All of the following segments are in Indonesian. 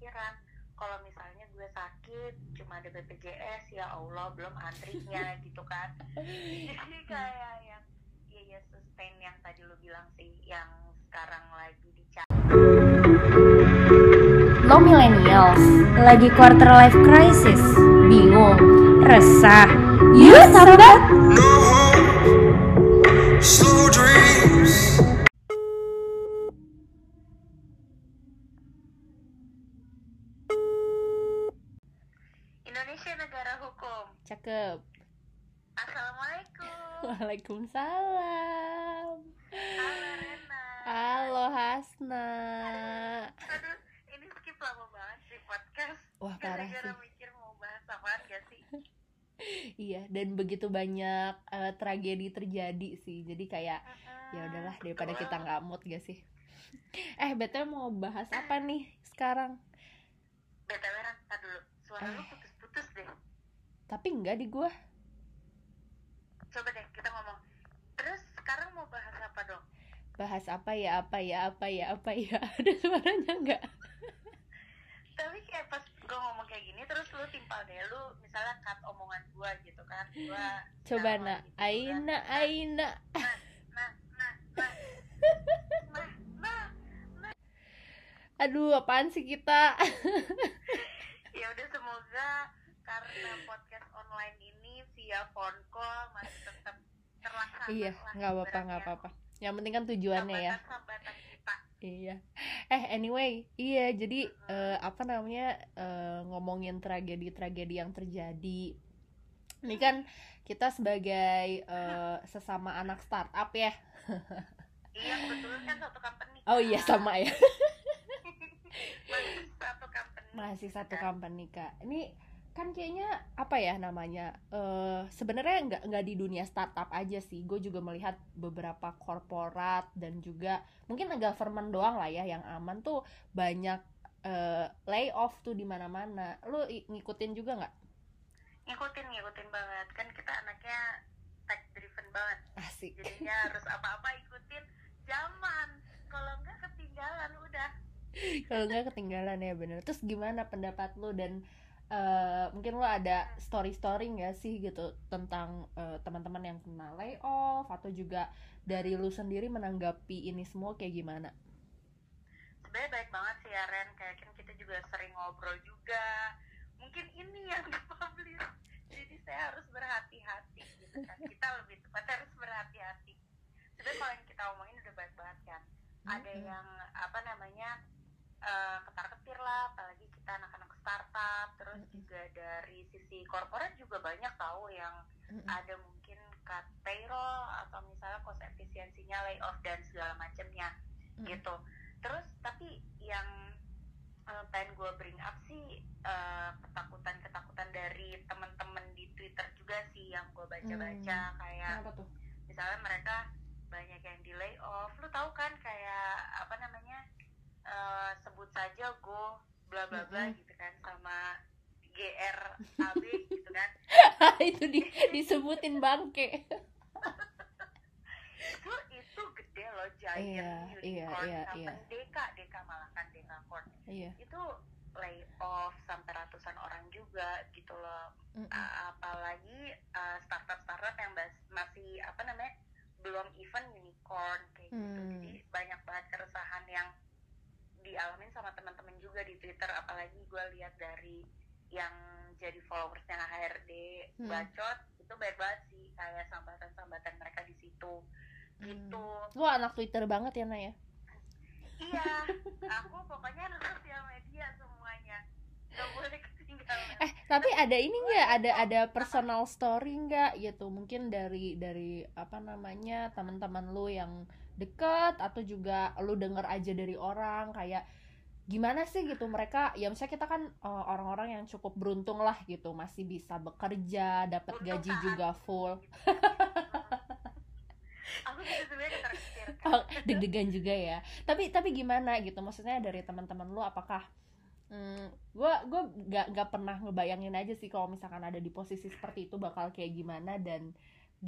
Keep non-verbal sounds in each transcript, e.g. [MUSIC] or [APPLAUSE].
kepikiran. Kalau misalnya gue sakit cuma ada BPJS ya Allah belum antrinya [LAUGHS] gitu kan. Jadi kayak yang ya ya sustain yang tadi lu bilang sih yang sekarang lagi dicari Lo millennials, lagi quarter life crisis, bingung, resah. Yuk sahabat, No cakep. Assalamualaikum [LAUGHS] Waalaikumsalam. Halo Rena Halo Hasna. Aduh ini skip lama banget sih podcast Wah parah Gara-gara sih. mikir mau bahas apaan gak sih [LAUGHS] Iya, dan begitu banyak eh, tragedi terjadi sih. Jadi kayak ya udahlah daripada kita nggak mood gak sih. [LAUGHS] Eh, btw mau bahas apa nih sekarang? BTW Ran, dulu Suara lu Eh. deh Tapi enggak di gua. Coba deh kita ngomong Terus sekarang mau bahas apa dong? Bahas apa ya, apa ya, apa ya, apa ya. [LAUGHS] Ada suaranya enggak? Tapi kayak pas gue ngomong kayak gini Terus lu timpal deh Lu misalnya cut omongan gue gitu kan Gua Coba ngomong nak, gitu kan. Aina, Aina. Nah, nah, nah, nah Nah, nah Aduh, apaan sih kita? [LAUGHS] ya udah semoga karena podcast online ini via phone call masih tetap terlaksana iya, nggak apa-apa, nggak apa-apa. Yang penting kan tujuannya ya. Kita Iya. Eh anyway, iya jadi eh, apa namanya eh, ngomongin tragedi-tragedi yang terjadi. Ini kan kita sebagai eh, sesama anak startup ya. iya kebetulan kan satu company Oh iya sama ya. [LAUGHS] masih satu company Masih satu kan. company kak. Ini kan kayaknya apa ya namanya? eh Sebenarnya nggak nggak di dunia startup aja sih. Gue juga melihat beberapa korporat dan juga mungkin government doang lah ya yang aman tuh banyak eh, layoff tuh di mana-mana. Lu ngikutin juga nggak? ngikutin ngikutin banget kan kita anaknya tech driven banget Asik. jadinya harus apa-apa ikutin zaman kalau enggak ketinggalan udah Kalau nggak ketinggalan ya bener. Terus gimana pendapat lu dan eh, mungkin lu ada story-story nggak sih gitu tentang eh, teman-teman yang kena layoff atau juga dari lu sendiri menanggapi ini semua kayak gimana? sebenarnya baik banget sih ya Ren. Kayak kan kita juga sering ngobrol juga. Mungkin ini yang [LAUGHS] dipublish. Jadi saya harus berhati-hati gitu kan. Kita lebih tepat harus berhati-hati. Sebenarnya kalau yang kita omongin udah baik banget kan. Ada yang apa namanya eh, ketar-ketir lah apalagi kita anak-anak startup terus Mm-mm. juga dari sisi korporat juga banyak tahu yang Mm-mm. ada mungkin cut payroll atau misalnya cost efisiensinya layoff dan segala macamnya Mm. gitu terus tapi yang eh, pengen gue bring up sih eh, ketakutan-ketakutan dari teman-teman di Twitter juga sih yang gue baca-baca kayak Kenapa tuh? misalnya mereka banyak yang di layoff lu tahu kan kayak apa namanya eh, sebut saja go bla bla bla Mm-mm. gitu kan sama GRAB gitu kan [LAUGHS] itu di, disebutin bangke. itu itu gede loh giant Iya, iya, unicorn iya, company iya. Deka Deka malah kan Deka Corp Iya. itu lay off sampai ratusan orang juga gitu loh Mm-mm. A- apalagi uh, startup-startup yang bas- masih apa namanya belum even unicorn kayak gitu Hmm. jadi banyak banget keresahan yang dialamin sama teman-teman juga di Twitter apalagi gue lihat dari yang jadi followersnya HRD Hmm. bacot itu baik banget sih kayak sambatan-sambatan mereka di situ Hmm. gitu Lu anak Twitter banget ya Naya? iya [LAUGHS] aku pokoknya anak sosial media semuanya gak boleh ketinggalan Eh tapi ada ini nggak? Ada ada personal story nggak gitu? Mungkin dari dari apa namanya teman-teman lu yang deket atau juga lu denger aja dari orang kayak gimana sih gitu mereka ya misalnya kita kan eh, orang-orang yang cukup beruntung lah gitu masih bisa bekerja dapat gaji saat juga full. Aku ketar-ketir Oh, deg-degan juga ya. Tapi tapi gimana gitu maksudnya dari teman-teman lu apakah hmm, gue gue nggak nggak pernah ngebayangin aja sih kalau misalkan ada di posisi seperti itu bakal kayak gimana dan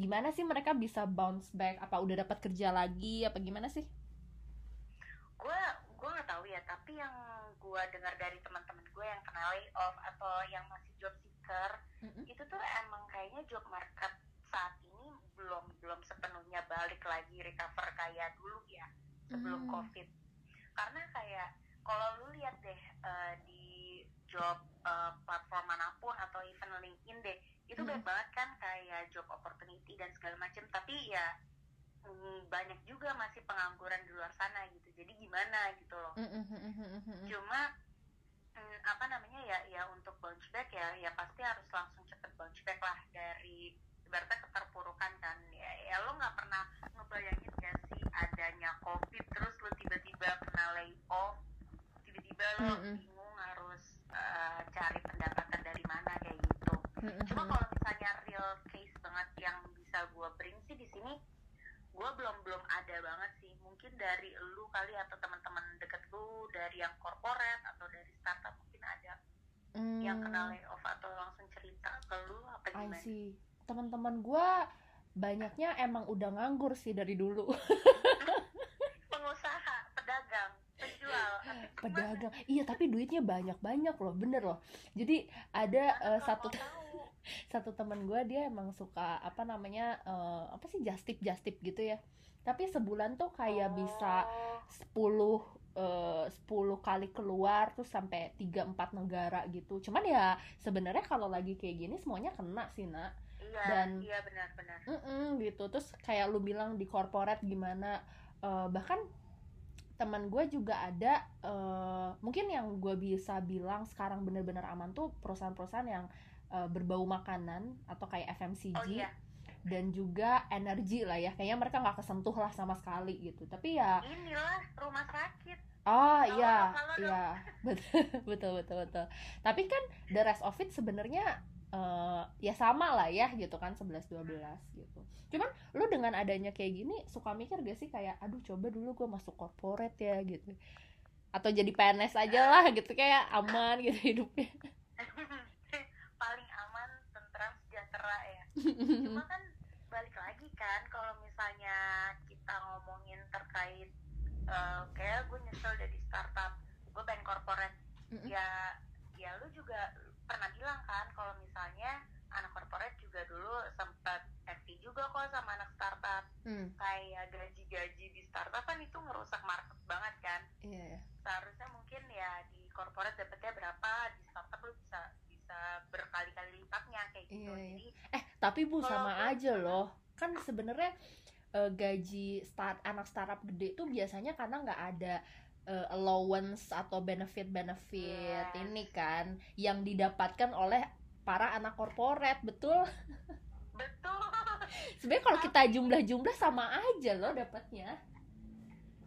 gimana sih mereka bisa bounce back apa udah dapat kerja lagi apa gimana sih gue gue nggak tahu ya tapi yang gue dengar dari teman-teman gue yang kena layoff atau yang masih job seeker Mm-mm. itu tuh emang kayaknya job market saat ini belum belum sepenuhnya balik lagi recover kayak dulu ya sebelum Hmm. covid karena kayak kalau lu lihat deh eh, di job eh, platform mana pun atau even LinkedIn deh itu banyak banget kan kayak job opportunity dan segala macam tapi ya mm, banyak juga masih pengangguran di luar sana gitu. Jadi gimana gitu loh. Cuma mm, apa namanya ya ya untuk bounce back ya ya pasti harus langsung cepet bounce back lah dari ibaratnya keterpurukan kan. Ya, ya lo nggak pernah ngebayangin gak sih adanya covid terus lo tiba-tiba kena layoff tiba-tiba lo bingung harus eh, cari pendapatan dari mana kayak gitu. Cuma kalau misalnya real case banget yang gue bring sih di sini gue belum belum ada banget sih mungkin dari lu kali atau teman-teman deket lu dari yang corporate atau dari startup mungkin ada yang kena Hmm. layoff atau langsung cerita ke lu apa I gimana see. Teman-teman gua banyaknya emang udah nganggur sih dari dulu. [LAUGHS] pengusaha pedagang penjual? Pedagang. Iya, tapi duitnya banyak-banyak loh, bener loh. Jadi ada gua satu tahu. Satu teman gua dia emang suka apa namanya eh, apa sih just tip just tip gitu ya. Tapi sebulan tuh kayak bisa Oh, 10 eh, 10 kali keluar terus sampai 3 4 negara gitu. Cuman ya sebenarnya kalau lagi kayak gini semuanya kena sih, Nak. iya dan- iya benar-benar Mm-mm, gitu terus kayak lu bilang di corporate gimana eh, bahkan teman gue juga ada eh, mungkin yang gue bisa bilang sekarang bener-bener aman tuh perusahaan-perusahaan yang eh, berbau makanan atau kayak FMCG oh iya. dan juga energi lah ya. Kayaknya mereka nggak kesentuh lah sama sekali gitu. Tapi ya inilah rumah sakit. Oh iya iya. [LAUGHS] betul betul betul betul. Tapi kan the rest of it sebenarnya eh, ya sama lah ya gitu kan 11 12 gitu. Cuman lu dengan adanya kayak gini suka mikir gak sih kayak aduh coba dulu gue masuk corporate ya gitu. Atau jadi PNS aja lah gitu kayak aman gitu hidupnya paling aman tentram sejahtera ya cuma kan balik lagi kan kalau misalnya kita ngomongin terkait eh, kayak gue nyesel jadi startup gue pengen corporate Mm-mm. ya ya lu juga pernah bilang kan kalau misalnya anak corporate juga dulu sempat FT juga kok sama anak startup Hmm, kayak gaji-gaji di startup kan itu ngerusak market banget kan iya ya. seharusnya mungkin ya di corporate dapetnya berapa di startup lu bisa berkali-kali lipatnya kayak gitu Iya, iya. jadi Eh, tapi Bu sama aja loh. Kan sebenarnya eh, gaji start anak startup gede itu biasanya karena nggak ada eh, allowance atau benefit-benefit Yes. ini kan yang didapatkan oleh para anak korporat, betul? betul [LAUGHS] Sebenarnya kalau kita jumlah-jumlah sama aja loh dapatnya.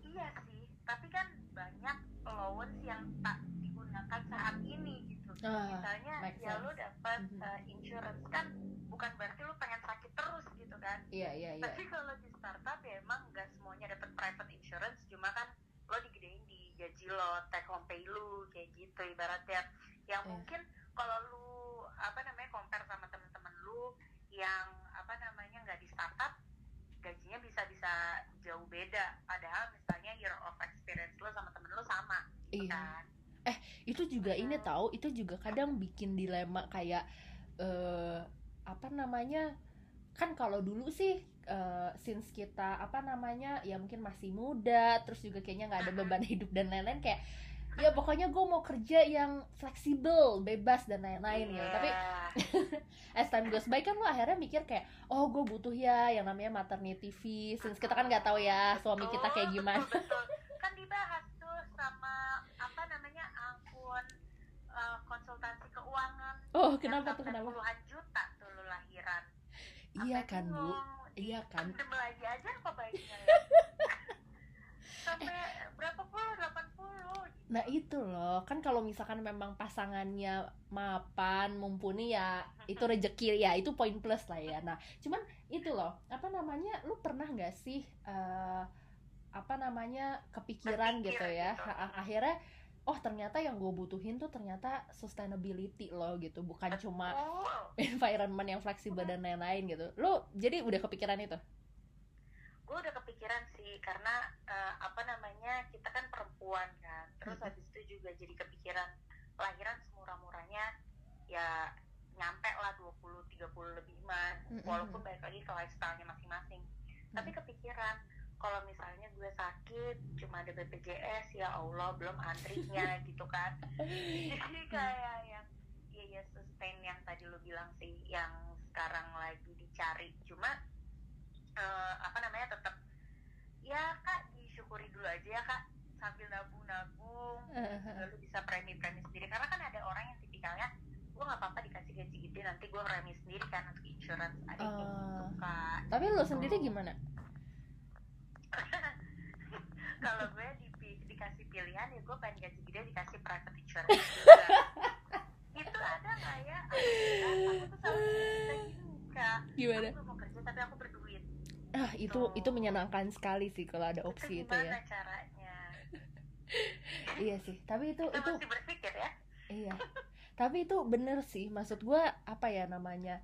iya sih tapi kan banyak allowance yang tak Ah, misalnya ya lu dapat Mhm. eh, insurance kan bukan berarti lu pengen sakit terus gitu kan iya iya iya. tapi kalau di startup ya emang nggak semuanya dapat private insurance cuma kan lo digedein di gaji lo take home pay lu kayak gitu ibaratnya yang Iya. mungkin kalau lu apa namanya compare sama temen-temen lu yang apa namanya nggak di startup gajinya bisa bisa jauh beda padahal misalnya year of experience lo sama temen lo sama gitu Iya. kan itu juga ini tahu itu juga kadang bikin dilema kayak eh apa namanya kan kalau dulu sih eh, since kita apa namanya ya mungkin masih muda terus juga kayaknya nggak ada beban [LAUGHS] hidup dan lain-lain kayak ya pokoknya gue mau kerja yang fleksibel bebas dan lain-lain ya tapi Iya. [LAUGHS] as time goes by kan lo akhirnya mikir kayak oh gue butuh ya yang namanya maternity fee since kita kan nggak tahu ya suami kita kayak Betul, gimana betul, betul. kan dibahas tuh sama eh, konsultansi keuangan. Oh kenapa tuh kenapa? puluhan juta tuh lu lahiran. Iya kan bu? iya kan? lagi aja apa baiknya ya? [LAUGHS] sampai berapa puluh? Delapan puluh Nah itu loh, kan kalau misalkan memang pasangannya mapan, mumpuni ya [LAUGHS] itu rezeki ya, itu poin plus lah ya. Nah, cuman itu loh, apa namanya, lu pernah nggak sih eh, apa namanya kepikiran Berpikir gitu ya? gitu. Akhirnya, oh ternyata yang gue butuhin tuh ternyata sustainability loh gitu, bukan cuma oh. environment yang fleksibel dan lain-lain gitu. Lu jadi udah kepikiran itu? gue udah kepikiran sih karena eh, apa namanya kita kan perempuan kan. Terus Mm-mm. habis itu juga jadi kepikiran lahiran semurah-murahnya ya nyampe lah 20-30 lebih mah walaupun balik lagi ke lifestyle-nya masing-masing. Tapi kepikiran kalau misalnya gue sakit cuma ada BPJS ya Allah belum antrinya [LAUGHS] gitu kan. Jadi kayak yang ya ya sustain yang tadi lu bilang sih yang sekarang lagi dicari. Cuma eh, apa namanya tetap ya kak disyukuri dulu aja ya kak. Sambil nabung-nabung [LAUGHS] juga lu bisa premi-premi sendiri. Karena kan ada orang yang tipikalnya gue nggak apa-apa dikasih gaji gede nanti gue premi sendiri kan untuk insurance. Ada yang kayak gitu Ah. kak. Tapi lo sendiri gimana [LAUGHS] kalau gue di- dikasih pilihan ya gue pengen gaji gede dikasih private insurance juga. [LAUGHS] itu ada nggak ya aku tuh selalu gini kak gimana aku mau kerja tapi aku berduit ah itu Tuh. itu menyenangkan sekali sih kalau ada opsi itu itu ya caranya [LAUGHS] iya sih tapi itu kita itu mesti berpikir ya Iya. Tapi itu bener sih, maksud gua apa ya namanya?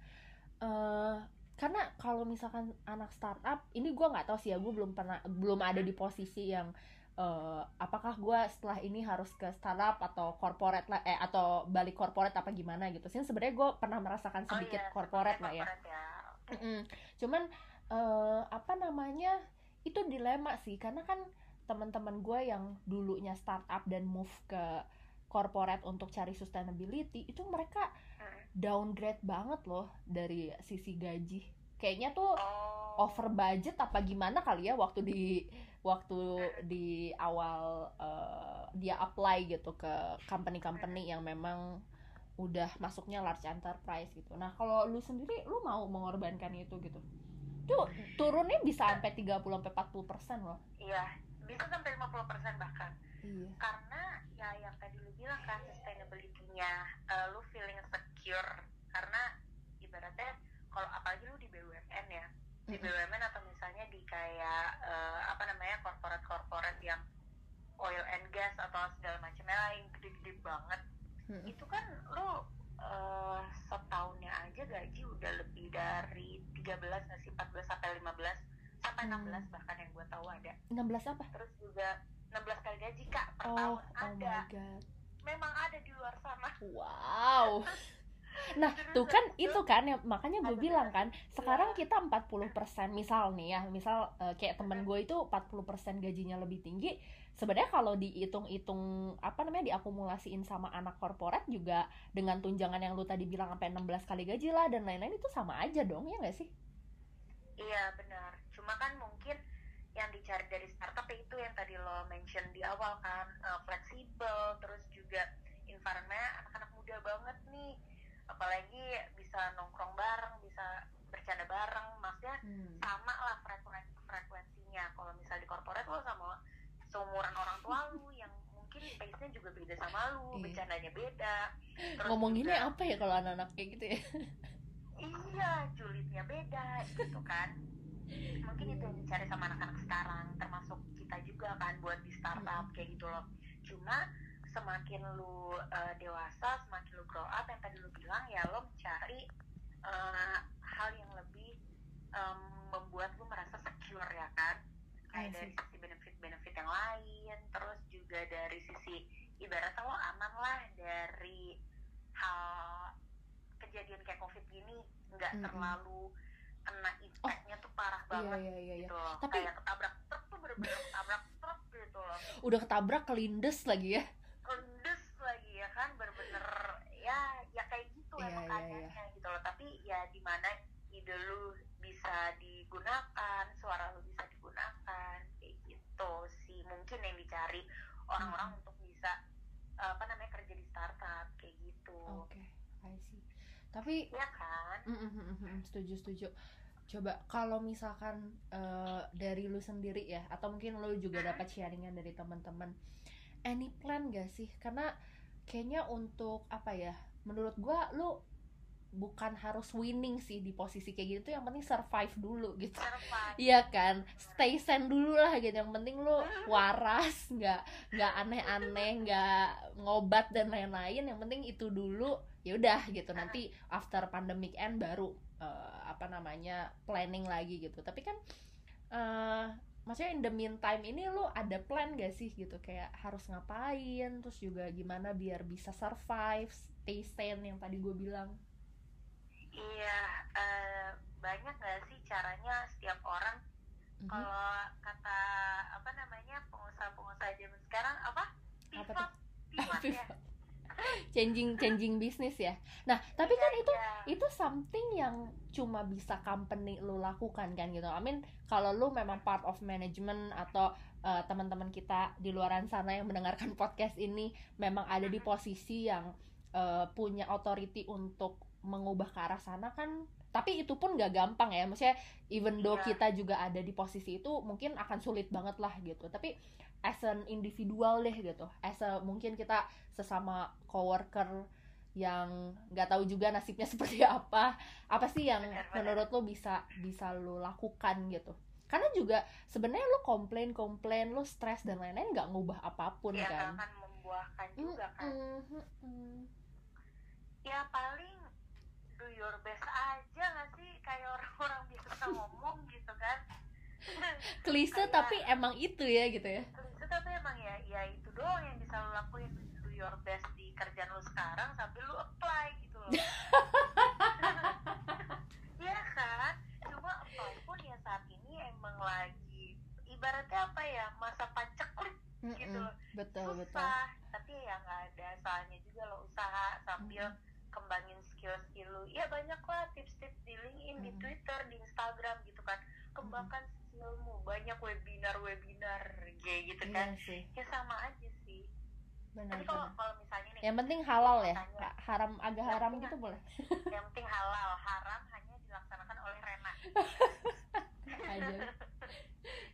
eh karena kalau misalkan anak startup, ini gua nggak tahu sih ya, gue belum pernah belum ada di posisi yang eh apakah gua setelah ini harus ke startup atau corporate lah, eh atau balik corporate apa gimana gitu. Sih sebenarnya gue pernah merasakan Oh sedikit iya, corporate lah ya. corporate ya. Mm-mm. Cuman eh apa namanya itu dilema sih karena kan teman-teman gue yang dulunya startup dan move ke corporate untuk cari sustainability itu mereka. Downgrade banget loh dari sisi gaji. Kayaknya tuh oh over budget apa gimana kali ya waktu di waktu di awal eh, dia apply gitu ke company-company yang memang udah masuknya large enterprise gitu. Nah, kalau lu sendiri lu mau mengorbankan itu gitu. Tuh turunnya bisa sampai 30 sampai 40 persen loh. iya bisa sampai 50% bahkan Iya. karena ya yang tadi lu bilang kan sustainability-nya eh, lu feeling secure karena ibaratnya kalau apalagi lu di BUMN ya di BUMN atau misalnya di kayak eh, apa namanya corporate corporate yang oil and gas atau segala macamnya lain gede-gede banget Mm-mm. itu kan lu eh, setahunnya aja gaji udah lebih dari 13 nggak sih 14 sampai 15 sampai Hmm. 16 bahkan yang gue tahu ada 16 apa? terus juga 16 kali gaji kak per Oh, tahun oh ada my god. memang ada di luar sana Wow. [LAUGHS] Nah, tuh kan itu kan yang makanya gue bilang kan, sekarang kita 40% misal nih ya, misal eh, kayak temen gue itu 40% gajinya lebih tinggi. Sebenarnya kalau dihitung-hitung apa namanya diakumulasiin sama anak korporat juga dengan tunjangan yang lu tadi bilang sampai 16 kali gaji lah dan lain-lain itu sama aja dong ya nggak sih? iya benar cuma kan mungkin yang dicari dari startup ya itu yang tadi lo mention di awal kan eh, fleksibel terus juga environment anak-anak muda banget nih apalagi bisa nongkrong bareng bisa bercanda bareng maksudnya sama lah frekuensi frekuensinya. Kalau misal di corporate lo sama seumuran orang tua lu [LAUGHS] yang mungkin pace-nya juga beda sama lu Iya. bercandanya beda. Terus Ngomonginnya juga- apa ya kalau anak-anak kayak gitu ya? iya julidnya beda gitu kan. Mungkin itu yang dicari sama anak-anak sekarang termasuk kita juga kan buat di startup kayak gitu loh. Cuma semakin lu eh, dewasa semakin lu grow up yang tadi lu bilang ya lo mencari eh, hal yang lebih em, membuat lu merasa secure ya kan kayak see. dari sisi benefit-benefit yang lain terus juga dari sisi ibaratnya lo aman lah dari hal kejadian kayak covid gini nggak Mm-mm. terlalu kena impactnya tuh parah banget Iya, iya, iya. gitu loh Tapi- kayak ketabrak truk tuh bener-bener ketabrak truk gitu loh Udah ketabrak kelindes lagi ya. kendes lagi ya kan bener-bener ya ya gitu Iya, emang iya, keadaannya gitu loh. Tapi ya di mana ide lu bisa digunakan suara lu bisa digunakan kayak gitu sih. Mungkin yang dicari orang-orang untuk bisa apa namanya kerja di startup kayak gitu. Oke, I see. Tapi ya kan? Mm, mm, mm, mm, setuju setuju. Coba kalau misalkan eh, dari lu sendiri ya atau mungkin lu juga dapat sharingan dari teman-teman any plan gak sih? Karena kayaknya untuk apa ya menurut gua lu bukan harus winning sih di posisi kayak gitu yang penting survive dulu gitu survive Iya kan, stay sane dulu lah gitu. Yang penting lu waras, nggak nggak aneh-aneh, nggak ngobat dan lain-lain. Yang penting itu dulu. Ya udah gitu. Nanti after pandemic end baru eh, apa namanya planning lagi gitu. Tapi kan eh maksudnya in the meantime ini lu ada plan gak sih gitu kayak harus ngapain terus juga gimana biar bisa survive stay sane yang tadi gue bilang. Iya eh, banyak nggak sih caranya setiap orang? Mhm. kalau kata apa namanya pengusaha-pengusaha zaman sekarang apa? Apa pivot pivot [LAUGHS] ya? Changing changing bisnis ya? Nah tapi kan Iya, itu iya. itu something yang cuma bisa company lu lakukan kan gitu. I mean kalau lu memang part of management atau uh, teman-teman kita di luaran sana yang mendengarkan [LAUGHS] podcast ini memang ada di posisi yang uh, punya authority untuk mengubah ke arah sana kan tapi itu pun gak gampang ya. Maksudnya even though Iya. kita juga ada di posisi itu mungkin akan sulit banget lah gitu. Tapi as an individual deh gitu. As a mungkin kita sesama coworker yang nggak tahu juga nasibnya [LAUGHS] seperti apa. Apa sih yang menurut lo bisa bisa lo lakukan gitu? Karena juga sebenarnya lo komplain komplain lo stres dan lain-lain nggak ngubah apa pun ya kan. akan membuahkan juga kan. Mm-mm, mm-mm. Ya paling do your best aja nggak sih? Kayak orang-orang biasa ngomong gitu kan. [LAUGHS] Klise Kayak- tapi emang itu ya gitu ya. Itu tapi emang ya ya itu doang yang bisa lo lakuin. Do your best di kerjaan lo sekarang sambil lo apply gitu loh. [LAUGHS] Iya kan? Cuma apply pun ya saat ini emang lagi ibaratnya apa ya masa paceklik gitu Mm-mm, loh betul betul. Susah. Tapi ya nggak ada salahnya juga lo usaha sambil kembangin skill-skill lu. Ya banyak lah tips-tips di LinkedIn di Mm. Twitter di Instagram gitu kan. Kembangkan skillmu. Banyak webinar-webinar kayak gitu kan. iya sih. Ya sama aja sih. Benar tapi kalau kalau misalnya nih yang penting halal ya. Tanya. Haram agak haram gitu boleh. yang penting halal. Haram hanya dilaksanakan oleh Rena. Aja.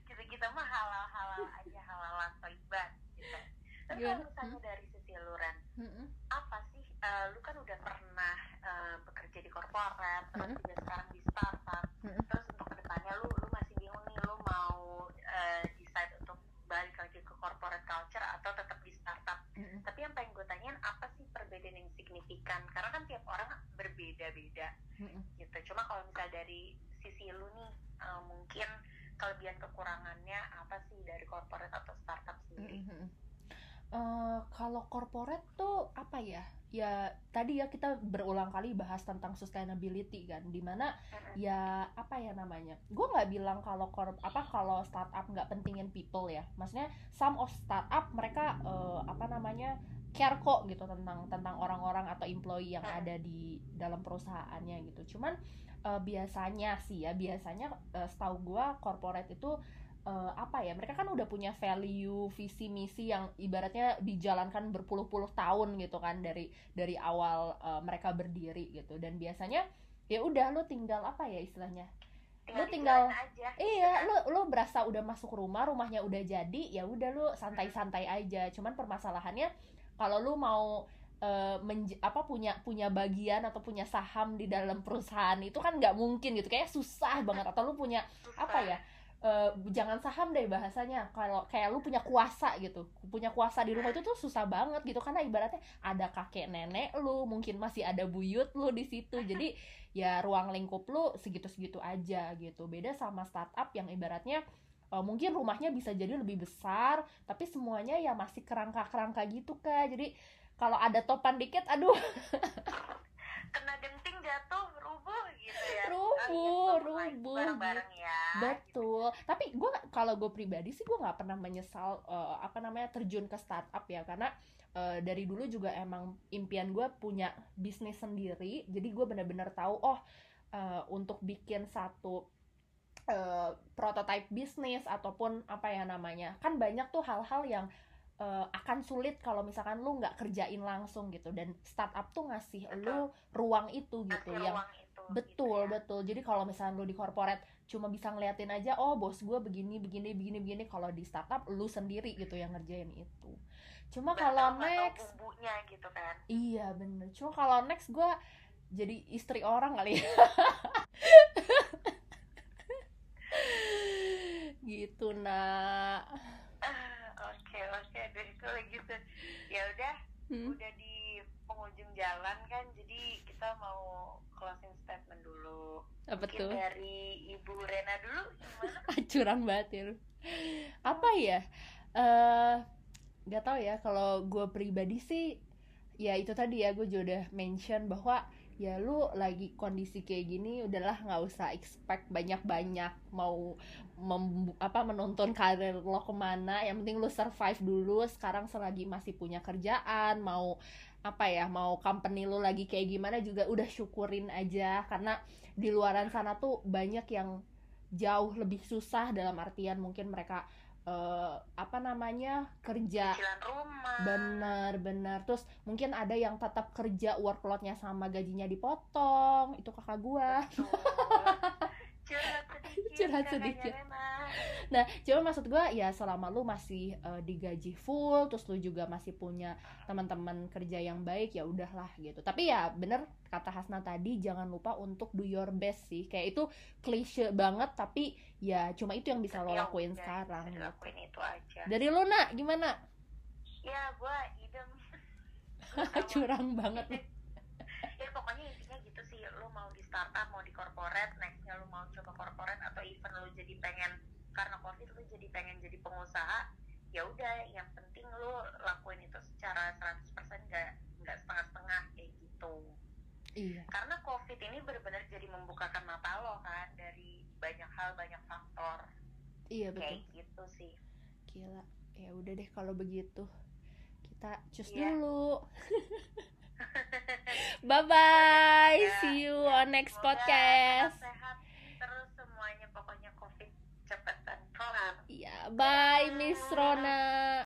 Kita kita mah halal halal aja halalan toiban gitu. Tapi kalau misalnya dari sisi lu Ren Mm-mm. apa sih eh, lu kan udah pernah eh, bekerja di korporat terus Mm-mm. juga sekarang di startup Mm-mm. terus untuk ke depannya lu lu masih bingung nih lu mau eh, decide untuk balik lagi ke corporate culture atau tetap di startup Mm-mm. tapi yang pengen gue tanyain apa sih perbedaan yang signifikan karena kan tiap orang berbeda-beda Mm-mm. gitu cuma kalau misalnya dari sisi lu nih eh, mungkin kelebihan kekurangannya apa sih dari corporate atau startup sendiri Mhm. Eh, kalau corporate tuh apa ya? Ya tadi ya kita berulang kali bahas tentang sustainability kan, di mana ya apa ya namanya? Gue nggak bilang kalau korp apa kalau startup nggak pentingin people ya. Maksudnya some of startup mereka eh, apa namanya care kok gitu tentang tentang orang-orang atau employee yang ada di dalam perusahaannya gitu. Cuman eh, biasanya sih ya biasanya eh, setahu gue corporate itu eh, apa ya mereka kan udah punya value visi misi yang ibaratnya dijalankan berpuluh-puluh tahun gitu kan dari dari awal eh, mereka berdiri gitu. Dan biasanya ya udah lu tinggal apa ya istilahnya? Lu tinggal- aja iya gitu lu lu berasa udah masuk rumah rumahnya udah jadi ya udah lu santai-santai aja. Cuman permasalahannya kalau lu mau eh, menj- apa punya punya bagian atau punya saham di dalam perusahaan itu kan nggak mungkin gitu. Kayak susah banget. Atau lu punya Susah. apa ya eh, jangan saham deh bahasanya. Kalau kayak lu punya kuasa gitu. Punya kuasa di rumah itu tuh susah banget gitu. Karena ibaratnya ada kakek nenek lu mungkin masih ada buyut lu di situ. Jadi [LAUGHS] ya ruang lingkup lu segitu-segitu aja gitu. Beda sama startup yang ibaratnya eh, mungkin rumahnya bisa jadi lebih besar tapi semuanya ya masih kerangka-kerangka gitu kak. Jadi kalau ada topan dikit aduh. Kena [LAUGHS] genting jatuh rubuh gitu ya Rubuh, rubuh, bareng-bareng ya Betul. Tapi gue kalau gue pribadi sih gue nggak pernah menyesal eh, apa namanya terjun ke startup ya karena eh, dari dulu juga emang impian gue punya bisnis sendiri. Jadi gue benar-benar tahu oh eh, untuk bikin satu eh, prototype bisnis ataupun apa ya namanya kan banyak tuh hal-hal yang eh, akan sulit kalau misalkan lu nggak kerjain langsung gitu dan startup tuh ngasih Betul. lu ruang itu gitu Kasih yang ruang itu betul gitu ya. betul. Jadi kalau misalnya lu di corporate cuma bisa ngeliatin aja oh bos gue begini begini begini begini. Kalau di startup lu sendiri gitu yang ngerjain itu. Cuma kalau next gitu kan. Iya bener. Cuma kalau next gue jadi istri orang kali ya. [LAUGHS] Gitu nak. Ah, oke oke. Dari kalau gitu ya udah Hmm. udah di penghujung jalan kan, jadi kita mau closing statement dulu. apa Mungkin tuh dari Ibu Rena dulu gimana? [LAUGHS] curang banget ya lu apa ya eh nggak tahu ya kalau gue pribadi sih ya itu tadi ya gue juga udah mention bahwa ya lu lagi kondisi kayak gini udahlah nggak usah expect banyak-banyak mau mem- apa menonton karir lo ke mana yang penting lu survive dulu sekarang selagi masih punya kerjaan mau apa ya mau company lu lagi kayak gimana juga udah syukurin aja karena di luaran sana tuh banyak yang jauh lebih susah dalam artian mungkin mereka eh, apa namanya kerja Cicilan rumah. bener bener terus mungkin ada yang tetap kerja workloadnya sama gajinya dipotong itu kakak gua. [LAUGHS] Curhat. [LAUGHS] Curhat kakaknya sedikit. Nah cuma maksud gua ya selama lu masih eh, digaji full terus lu juga masih punya teman-teman kerja yang baik ya udahlah gitu tapi ya bener kata Hasna tadi jangan lupa untuk do your best sih kayak itu klise banget tapi ya cuma itu yang bisa lo Ya lakuin udah, sekarang gitu. dilakuin itu aja. dari lu nak gimana Ya, gua idem. [LAUGHS] Curang banget [LAUGHS] ya pokoknya lu mau di startup mau di corporate nextnya lu mau coba corporate atau even lu jadi pengen karena covid lu jadi pengen jadi pengusaha ya udah yang penting lu lakuin itu secara 100% nggak nggak setengah-setengah kayak gitu. Iya. Karena covid ini benar-benar jadi membukakan mata lo kan dari banyak hal banyak faktor. Iya betul. kayak gitu sih. Gila, ya udah deh kalau begitu. Kita cus Iya. dulu. [LAUGHS] bye bye, Ya, see you ya. on next Semoga podcast. sehat terus semuanya pokoknya covid cepetan kelar Iya, bye Miss Rona.